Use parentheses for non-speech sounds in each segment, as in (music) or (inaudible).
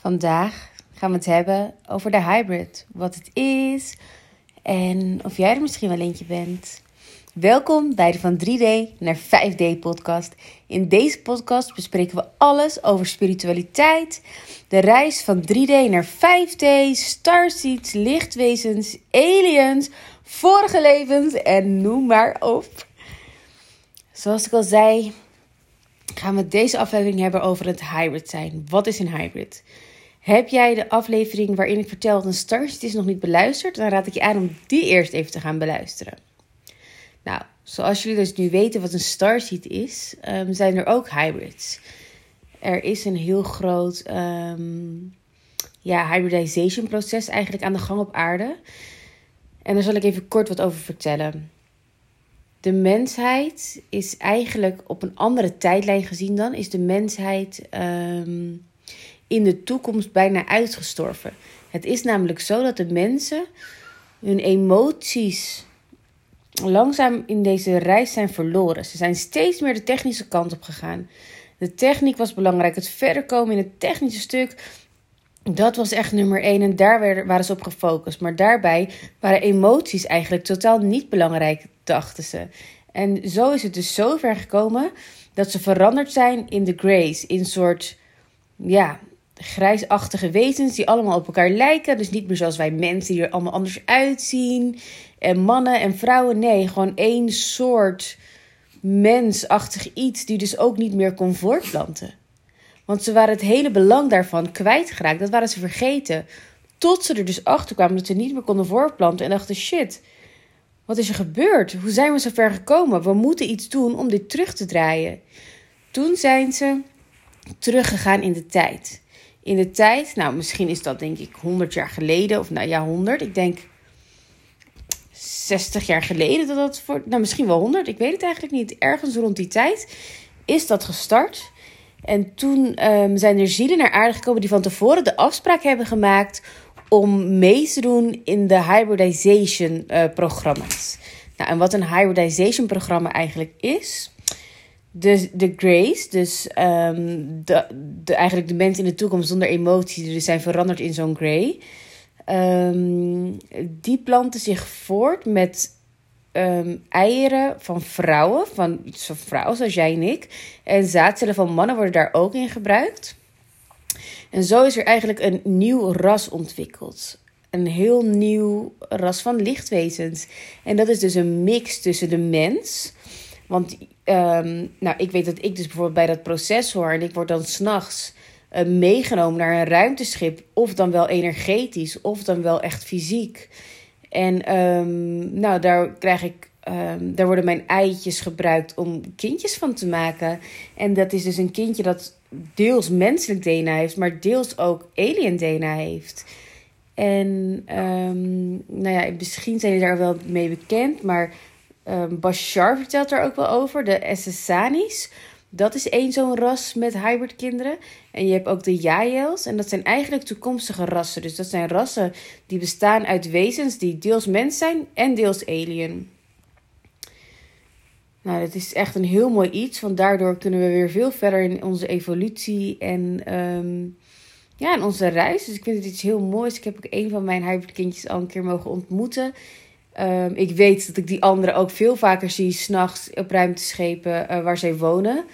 Vandaag gaan we het hebben over de hybrid. Wat het is en of jij er misschien wel eentje bent. Welkom bij de van 3D naar 5D podcast. In deze podcast bespreken we alles over spiritualiteit, de reis van 3D naar 5D, starseeds, lichtwezens, aliens, vorige levens en noem maar op. Zoals ik al zei, gaan we deze aflevering hebben over het hybrid zijn. Wat is een hybrid? Heb jij de aflevering waarin ik vertel dat een starseed is nog niet beluisterd? Dan raad ik je aan om die eerst even te gaan beluisteren. Nou, zoals jullie dus nu weten wat een starseed is, um, zijn er ook hybrids. Er is een heel groot um, ja, hybridization proces eigenlijk aan de gang op aarde. En daar zal ik even kort wat over vertellen. De mensheid is eigenlijk op een andere tijdlijn gezien dan, is de mensheid um, in de toekomst bijna uitgestorven. Het is namelijk zo dat de mensen hun emoties langzaam in deze reis zijn verloren. Ze zijn steeds meer de technische kant op gegaan. De techniek was belangrijk. Het verder komen in het technische stuk, dat was echt nummer één. En daar waren ze op gefocust. Maar daarbij waren emoties eigenlijk totaal niet belangrijk, dachten ze. En zo is het dus zo ver gekomen dat ze veranderd zijn in de grace. In een soort, ja, grijsachtige wezens die allemaal op elkaar lijken. Dus niet meer zoals wij mensen die er allemaal anders uitzien. En mannen en vrouwen, nee, gewoon één soort mensachtig iets die dus ook niet meer kon voortplanten. Want ze waren het hele belang daarvan kwijtgeraakt. Dat waren ze vergeten. Tot ze er dus achter kwamen dat ze niet meer konden voortplanten en dachten: shit, wat is er gebeurd? Hoe zijn we zo ver gekomen? We moeten iets doen om dit terug te draaien. Toen zijn ze teruggegaan in de tijd in de tijd. Nou, misschien is dat denk ik 100 jaar geleden, of nou ja, 100. Ik denk 60 jaar geleden dat dat voor. Nou, misschien wel 100, ik weet het eigenlijk niet. Ergens rond die tijd is dat gestart. En toen um, zijn er zielen naar aarde gekomen die van tevoren de afspraak hebben gemaakt om mee te doen in de hybridization uh, programma's. Nou, en wat een hybridization programma eigenlijk is, de, de grace, dus um, de, de, eigenlijk de mensen in de toekomst zonder emotie, die dus zijn veranderd in zo'n grey. Um, die planten zich voort met um, eieren van vrouwen, van zo'n vrouw zoals jij en ik. En zaadcellen van mannen worden daar ook in gebruikt. En zo is er eigenlijk een nieuw ras ontwikkeld. Een heel nieuw ras van lichtwezens. En dat is dus een mix tussen de mens want um, nou, ik weet dat ik dus bijvoorbeeld bij dat proces hoor en ik word dan s'nachts uh, meegenomen naar een ruimteschip, of dan wel energetisch, of dan wel echt fysiek. En um, nou, daar krijg ik, um, daar worden mijn eitjes gebruikt om kindjes van te maken. En dat is dus een kindje dat deels menselijk DNA heeft, maar deels ook alien DNA heeft. En nou ja, misschien zijn jullie daar wel mee bekend, maar Um, Bashar vertelt er ook wel over, de Essesanis. Dat is één zo'n ras met hybrid kinderen. En je hebt ook de Yaels. En dat zijn eigenlijk toekomstige rassen. Dus dat zijn rassen die bestaan uit wezens die deels mens zijn en deels alien. Nou, dat is echt een heel mooi iets. Want daardoor kunnen we weer veel verder in onze evolutie en um, ja, in onze reis. Dus ik vind het iets heel moois. Ik heb ook een van mijn hybrid kindjes al een keer mogen ontmoeten. Um, ik weet dat ik die anderen ook veel vaker zie s'nachts op ruimteschepen uh, waar zij wonen.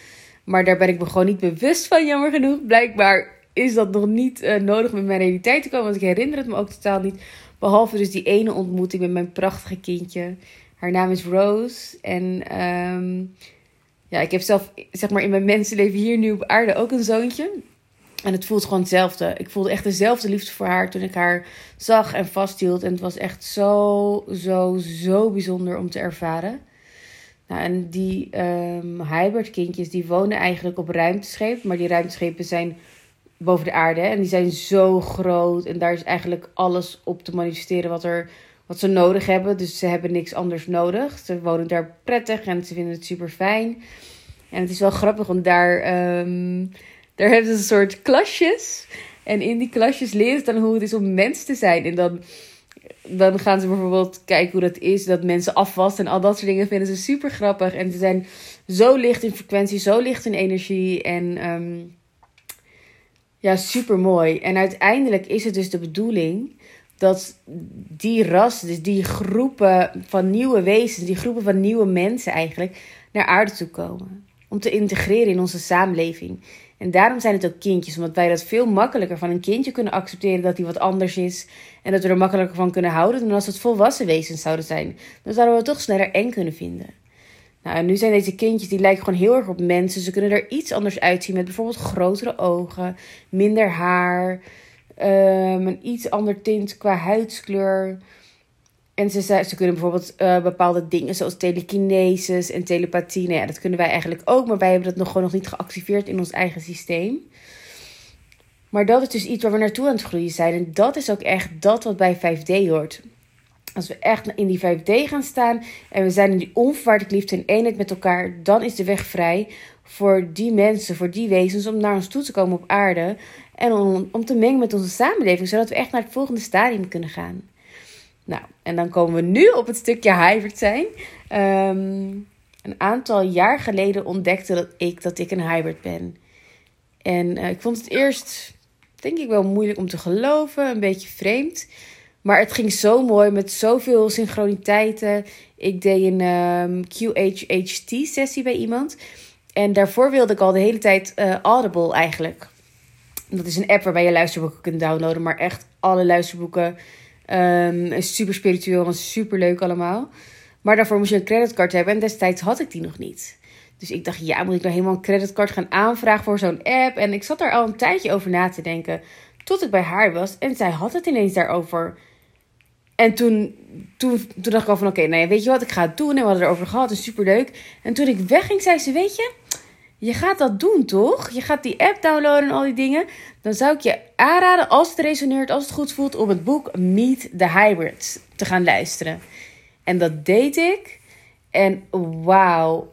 Maar daar ben ik me gewoon niet bewust van, jammer genoeg. Blijkbaar is dat nog niet uh, nodig met mijn realiteit te komen, want ik herinner het me ook totaal niet. Behalve dus die ene ontmoeting met mijn prachtige kindje. Haar naam is Rose. En um, ja, ik heb zelf, zeg maar, in mijn mensenleven hier nu op aarde ook een zoontje. En het voelt gewoon hetzelfde. Ik voelde echt dezelfde liefde voor haar toen ik haar zag en vasthield. En het was echt zo, zo, zo bijzonder om te ervaren. Nou, en die um, hybrid kindjes, die wonen eigenlijk op ruimteschepen. Maar die ruimteschepen zijn boven de aarde. En die zijn zo groot. En daar is eigenlijk alles op te manifesteren wat, er, wat ze nodig hebben. Dus ze hebben niks anders nodig. Ze wonen daar prettig en ze vinden het super fijn. En het is wel grappig, want daar... Um, daar hebben ze een soort klasjes. En in die klasjes leren ze dan hoe het is om mens te zijn. En dan, dan gaan ze bijvoorbeeld kijken hoe dat is. Dat mensen afwassen en al dat soort dingen vinden ze super grappig. En ze zijn zo licht in frequentie, zo licht in energie. En um, Ja, super mooi. En uiteindelijk is het dus de bedoeling dat die ras, dus die groepen van nieuwe wezens, die groepen van nieuwe mensen eigenlijk, naar aarde toe komen. Om te integreren in onze samenleving. En daarom zijn het ook kindjes, omdat wij dat veel makkelijker van een kindje kunnen accepteren dat hij wat anders is. En dat we er makkelijker van kunnen houden dan als het volwassen wezens zouden zijn. Dan zouden we toch sneller eng kunnen vinden. Nou, en nu zijn deze kindjes, die lijken gewoon heel erg op mensen. Ze kunnen er iets anders uitzien met bijvoorbeeld grotere ogen, minder haar, um, een iets ander tint qua huidskleur. En ze, ze kunnen bijvoorbeeld uh, bepaalde dingen zoals telekinesis en telepathie. Nou ja, dat kunnen wij eigenlijk ook, maar wij hebben dat nog gewoon nog niet geactiveerd in ons eigen systeem. Maar dat is dus iets waar we naartoe aan het groeien zijn. En dat is ook echt dat wat bij 5D hoort. Als we echt in die 5D gaan staan en we zijn in die onvoorwaardelijke liefde en eenheid met elkaar, dan is de weg vrij voor die mensen, voor die wezens om naar ons toe te komen op aarde. En om, om te mengen met onze samenleving, zodat we echt naar het volgende stadium kunnen gaan. Nou, en dan komen we nu op het stukje hybrid zijn. Um, een aantal jaar geleden ontdekte dat ik dat ik een hybrid ben. En uh, ik vond het eerst, denk ik wel, moeilijk om te geloven, een beetje vreemd. Maar het ging zo mooi met zoveel synchroniteiten. Ik deed een um, ehm, QHHT-sessie bij iemand. En daarvoor wilde ik al de hele tijd uh, Audible eigenlijk. Dat is een app waarbij je luisterboeken kunt downloaden. Maar echt alle luisterboeken. Um, super spiritueel en super leuk allemaal. Maar daarvoor moest je een creditcard hebben. En destijds had ik die nog niet. Dus ik dacht, ja, moet ik nou helemaal een creditcard gaan aanvragen voor zo'n app? En ik zat daar al een tijdje over na te denken. Tot ik bij haar was. En zij had het ineens daarover. En toen, toen, toen dacht ik al van, oké, nou ja, weet je wat, ik ga het doen. En we hadden erover gehad, en superleuk. En toen ik wegging, zei ze, weet je, je gaat dat doen, toch? Je gaat die app downloaden en al die dingen. Dan zou ik je aanraden, als het resoneert, als het goed voelt, om het boek Meet the Hybrids te gaan luisteren. En dat deed ik. En wauw,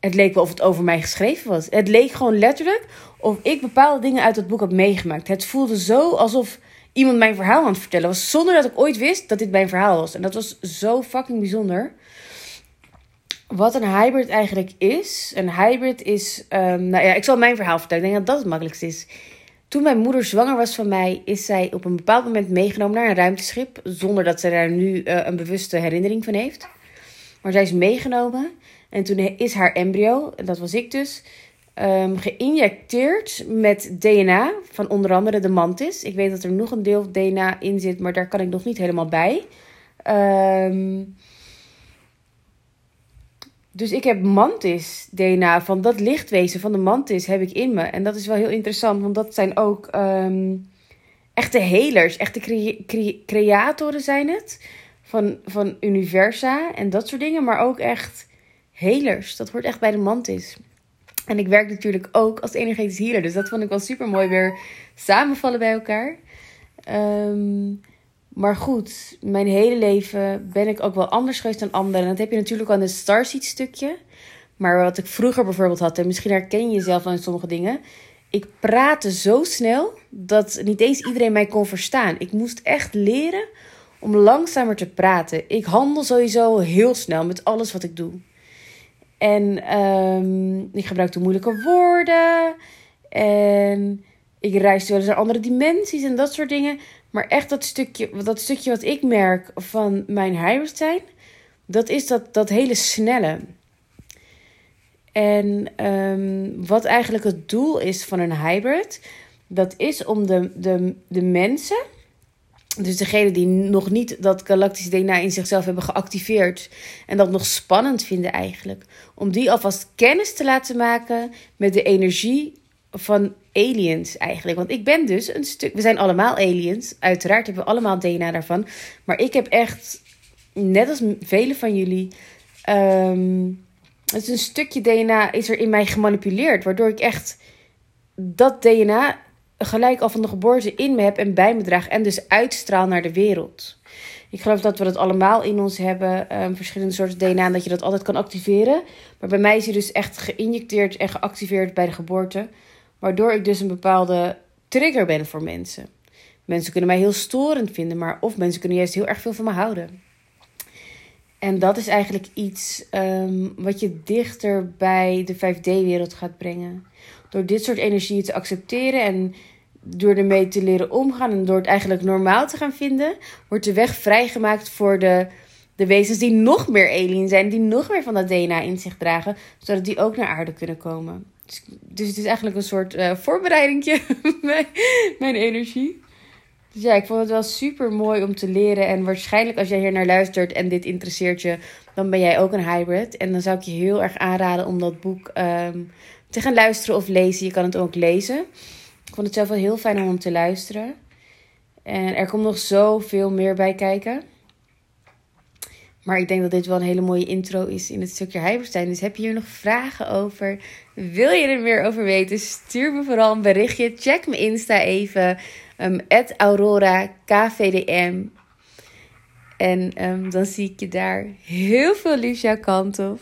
het leek wel of het over mij geschreven was. Het leek gewoon letterlijk of ik bepaalde dingen uit dat boek had meegemaakt. Het voelde zo alsof iemand mijn verhaal aan het vertellen was. Zonder dat ik ooit wist dat dit mijn verhaal was. En dat was zo fucking bijzonder. Wat een hybrid eigenlijk is. Een hybrid is. Um, nou ja, ik zal mijn verhaal vertellen. Ik denk dat dat het makkelijkste is. Toen mijn moeder zwanger was van mij, is zij op een bepaald moment meegenomen naar een ruimteschip. Zonder dat ze daar nu uh, een bewuste herinnering van heeft. Maar zij is meegenomen. En toen is haar embryo, dat was ik dus, um, geïnjecteerd met DNA van onder andere de mantis. Ik weet dat er nog een deel DNA in zit, maar daar kan ik nog niet helemaal bij. Um, dus ik heb mantis DNA van dat lichtwezen van de mantis heb ik in me. En dat is wel heel interessant, want dat zijn ook um, echte helers, echte cre creatoren zijn het. Van, van universa en dat soort dingen, maar ook echt helers. Dat hoort echt bij de mantis. En ik werk natuurlijk ook als energetisch healer. Dus dat vond ik wel super mooi weer samenvallen bij elkaar. Um, maar goed, mijn hele leven ben ik ook wel anders geweest dan anderen. En dat heb je natuurlijk aan het Starseed stukje. Maar wat ik vroeger bijvoorbeeld had, en misschien herken je jezelf aan sommige dingen. Ik praatte zo snel dat niet eens iedereen mij kon verstaan. Ik moest echt leren om langzamer te praten. Ik handel sowieso heel snel met alles wat ik doe. En um, ik gebruikte moeilijke woorden. En ik reisde eens naar andere dimensies en dat soort dingen. Maar echt dat stukje, dat stukje wat ik merk van mijn hybrid zijn, dat is dat, dat hele snelle. En um, wat eigenlijk het doel is van een hybrid, dat is om de, de, de mensen, dus degene die nog niet dat galactische DNA in zichzelf hebben geactiveerd en dat nog spannend vinden eigenlijk, om die alvast kennis te laten maken met de energie van aliens eigenlijk. Want ik ben dus een stuk. We zijn allemaal aliens. Uiteraard hebben we allemaal DNA daarvan. Maar ik heb echt, net als velen van jullie. Um, het is een stukje DNA is er in mij gemanipuleerd. Waardoor ik echt dat DNA gelijk al van de geboorte in me heb en bij me draag. En dus uitstraal naar de wereld. Ik geloof dat we dat allemaal in ons hebben. Um, verschillende soorten DNA. Dat je dat altijd kan activeren. Maar bij mij is hij dus echt geïnjecteerd en geactiveerd bij de geboorte. Waardoor ik dus een bepaalde trigger ben voor mensen. Mensen kunnen mij heel storend vinden, maar of mensen kunnen juist heel erg veel van me houden. En dat is eigenlijk iets um, wat je dichter bij de 5D-wereld gaat brengen. Door dit soort energieën te accepteren en door ermee te leren omgaan en door het eigenlijk normaal te gaan vinden, wordt de weg vrijgemaakt voor de, de wezens die nog meer alien zijn, die nog meer van dat DNA in zich dragen, zodat die ook naar aarde kunnen komen. Dus, het is eigenlijk een soort uh, voorbereidingje, (laughs) mijn, energie. Dus ja, ik vond het wel super mooi om te leren. En waarschijnlijk als jij hier naar luistert en dit interesseert je, dan ben jij ook een hybrid. En dan zou ik je heel erg aanraden om dat boek ehm, te gaan luisteren of lezen. Je kan het ook lezen. Ik vond het zelf wel heel fijn om te luisteren. En er komt nog zoveel meer bij kijken. Maar ik denk dat dit wel een hele mooie intro is in het stukje Hyperstein. Dus heb je hier nog vragen over? Wil je er meer over weten? Stuur me vooral een berichtje. Check mijn Insta even. Um, Aurora KVDM. En um, dan zie ik je daar. Heel veel liefs jouw kant op.